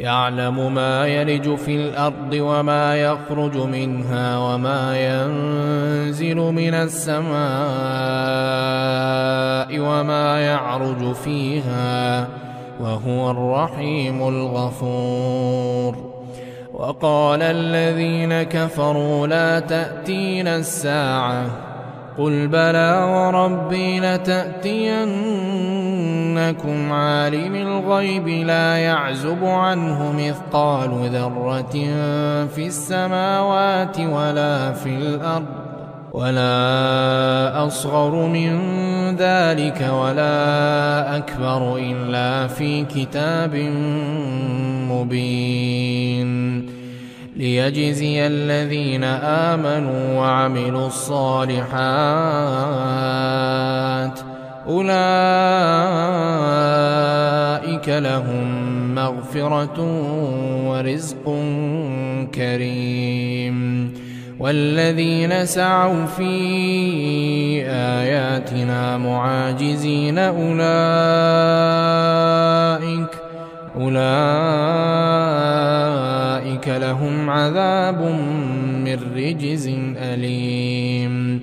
يعلم ما يلج في الأرض وما يخرج منها وما ينزل من السماء وما يعرج فيها وهو الرحيم الغفور. وقال الذين كفروا لا تأتينا الساعة قل بلى وربي لتأتينكم عالم الغيب لا يعزب عنه مثقال ذرة في السماوات ولا في الأرض ولا أصغر من ذلك ولا أكبر إلا في كتاب مبين ليجزي الذين آمنوا وعملوا الصالحات أولئك لهم مغفرة ورزق كريم. والذين سعوا في آياتنا معاجزين أولئك أولئك لهم عذاب من رجز أليم.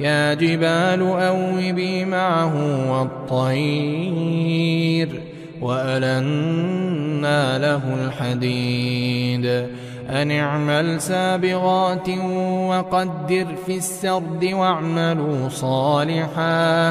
يا جبال أوبي معه والطير وألنا له الحديد. أن اعمل سابغات وقدر في السرد واعملوا صالحا.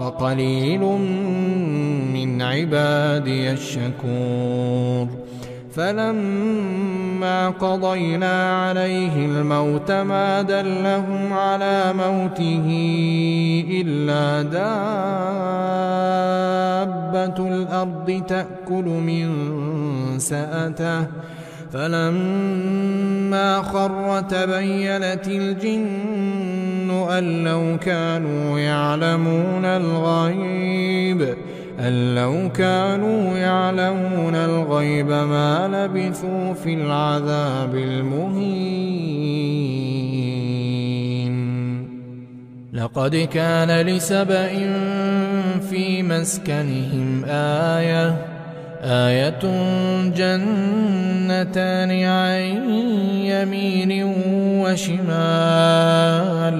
وقليل من عبادي الشكور. فلما قضينا عليه الموت ما دلهم على موته إلا دابة الأرض تأكل من سأته. فلما خر تبينت الجن أن لو كانوا يعلمون الغيب أن لو كانوا يعلمون الغيب ما لبثوا في العذاب المهين. لقد كان لسبإ في مسكنهم آية آية جنتان عن يمين وشمال.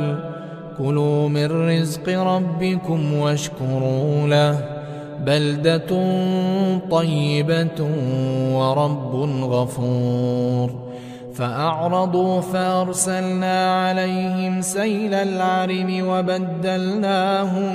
كلوا من رزق ربكم واشكروا له. بلدة طيبة ورب غفور. فأعرضوا فأرسلنا عليهم سيل العرم وبدلناهم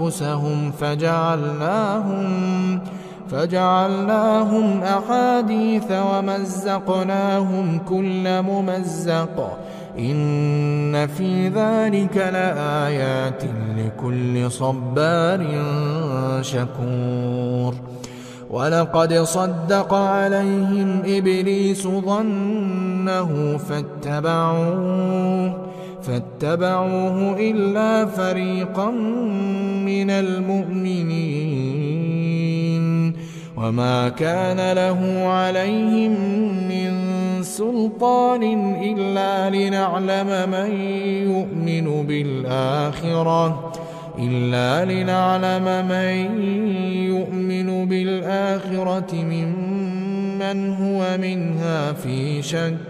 أنفسهم فجعلناهم فجعلناهم أحاديث ومزقناهم كل ممزق. إن في ذلك لآيات لكل صبار شكور. ولقد صدق عليهم إبليس ظنه فاتبعوه. فاتبعوه إلا فريقا من المؤمنين وما كان له عليهم من سلطان إلا لنعلم من يؤمن بالآخرة إلا لنعلم من يؤمن بالآخرة ممن هو منها في شك.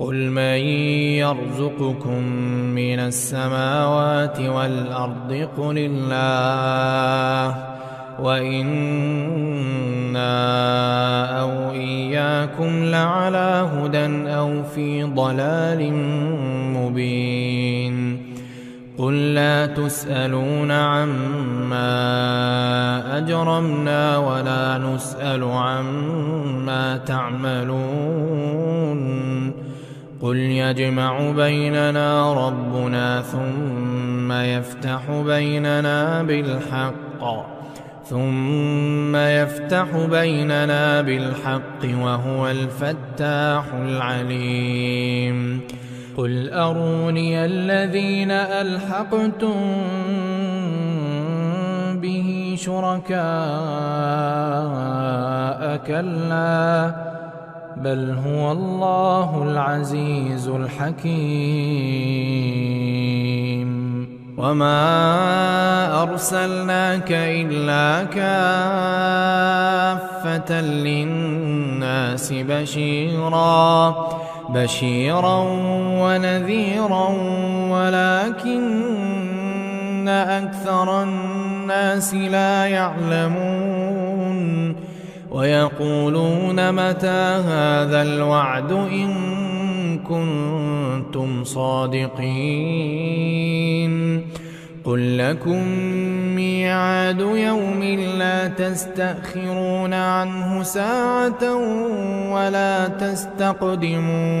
قل من يرزقكم من السماوات والأرض قل الله وإنا أو إياكم لعلى هدى أو في ضلال مبين قل لا تسألون عما أجرمنا ولا نسأل عما تعملون قل يجمع بيننا ربنا ثم يفتح بيننا بالحق ثم يفتح بيننا بالحق وهو الفتاح العليم. قل أروني الذين ألحقتم به شركاء كلا بل هو الله العزيز الحكيم. وما أرسلناك إلا كافة للناس بشيرا بشيرا ونذيرا ولكن أكثر الناس لا يعلمون. ويقولون متى هذا الوعد إن كنتم صادقين قل لكم ميعاد يوم لا تستأخرون عنه ساعة ولا تستقدمون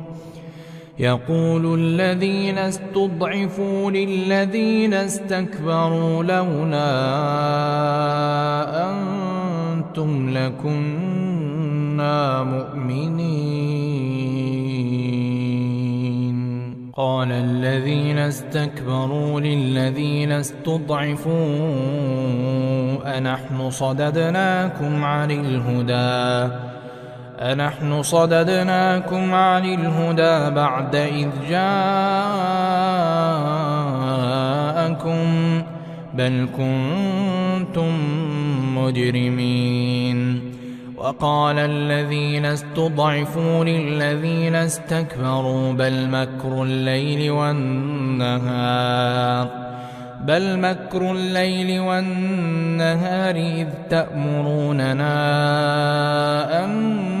يقول الذين استضعفوا للذين استكبروا لولا أنتم لكنا مؤمنين. قال الذين استكبروا للذين استضعفوا أنحن صددناكم عن الهدى. أنحن صددناكم عن الهدى بعد إذ جاءكم بل كنتم مجرمين وقال الذين استضعفوا للذين استكبروا بل مكر الليل والنهار بل مكر الليل والنهار إذ تأمروننا أن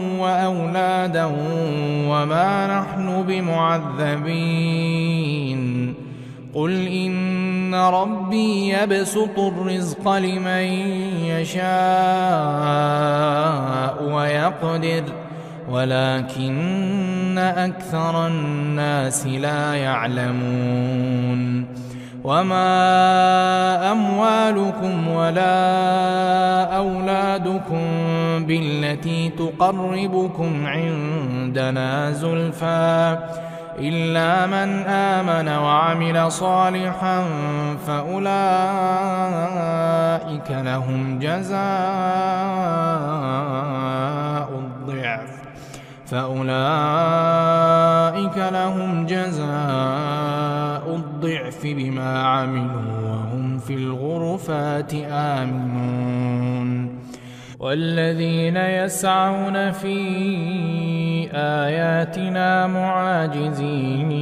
وأولادا وما نحن بمعذبين. قل إن ربي يبسط الرزق لمن يشاء ويقدر ولكن أكثر الناس لا يعلمون. وما أموالكم ولا أولادكم بالتي تقربكم عندنا زلفى إلا من آمن وعمل صالحا فأولئك لهم جزاء الضعف فأولئك لهم جزاء الضعف بما عملوا وهم في الغرفات آمنون. والذين يسعون في آياتنا معاجزين.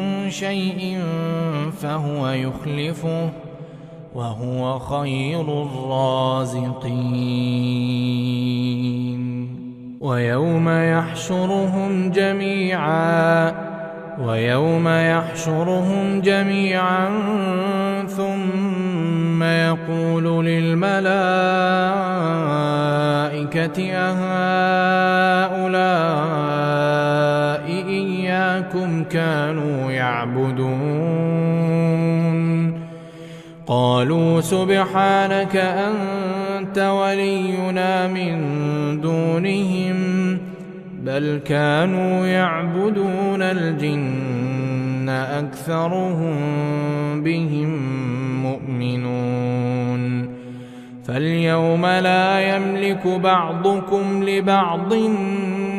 شيء فهو يخلفه وهو خير الرازقين. ويوم يحشرهم جميعا ويوم يحشرهم جميعا ثم يقول للملائكة أهؤلاء كانوا يعبدون. قالوا سبحانك أنت ولينا من دونهم بل كانوا يعبدون الجن أكثرهم بهم مؤمنون. فاليوم لا يملك بعضكم لبعض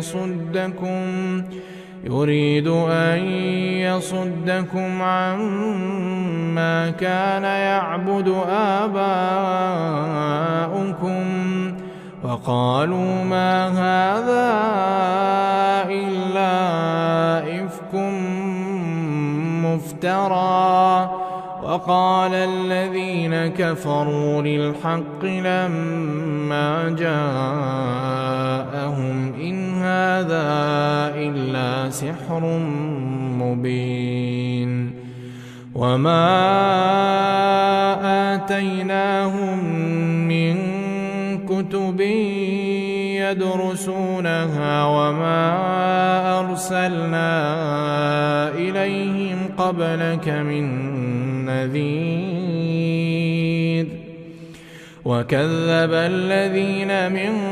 يصدكم يريد أن يصدكم عما كان يعبد آباؤكم. وقالوا ما هذا إلا إفك مفترى. وقال الذين كفروا للحق لما جاءهم سحر مبين وما آتيناهم من كتب يدرسونها وما أرسلنا إليهم قبلك من نذير وكذب الذين من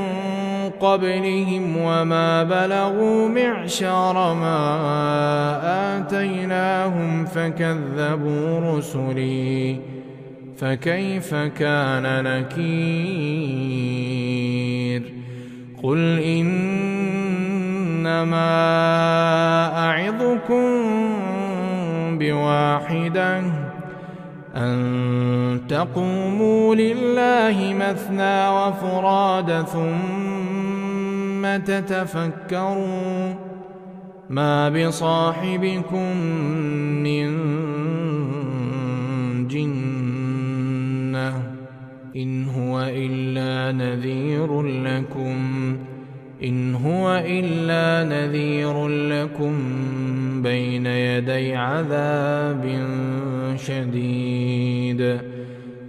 قبلهم وما بلغوا معشار ما آتيناهم فكذبوا رسلي فكيف كان نكير قل إنما أعظكم بواحدة أن تقوموا لله مثنى وفراد ثم تتفكروا ما بصاحبكم من جن إن هو إلا نذير لكم إن هو إلا نذير لكم بين يدي عذاب شديد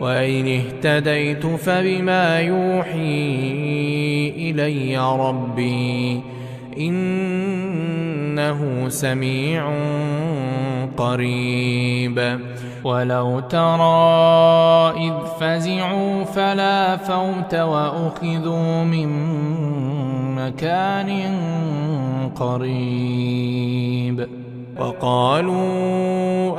وإن اهتديت فبما يوحي إلي ربي إنه سميع قريب. ولو ترى إذ فزعوا فلا فوت وأخذوا من مكان قريب. وقالوا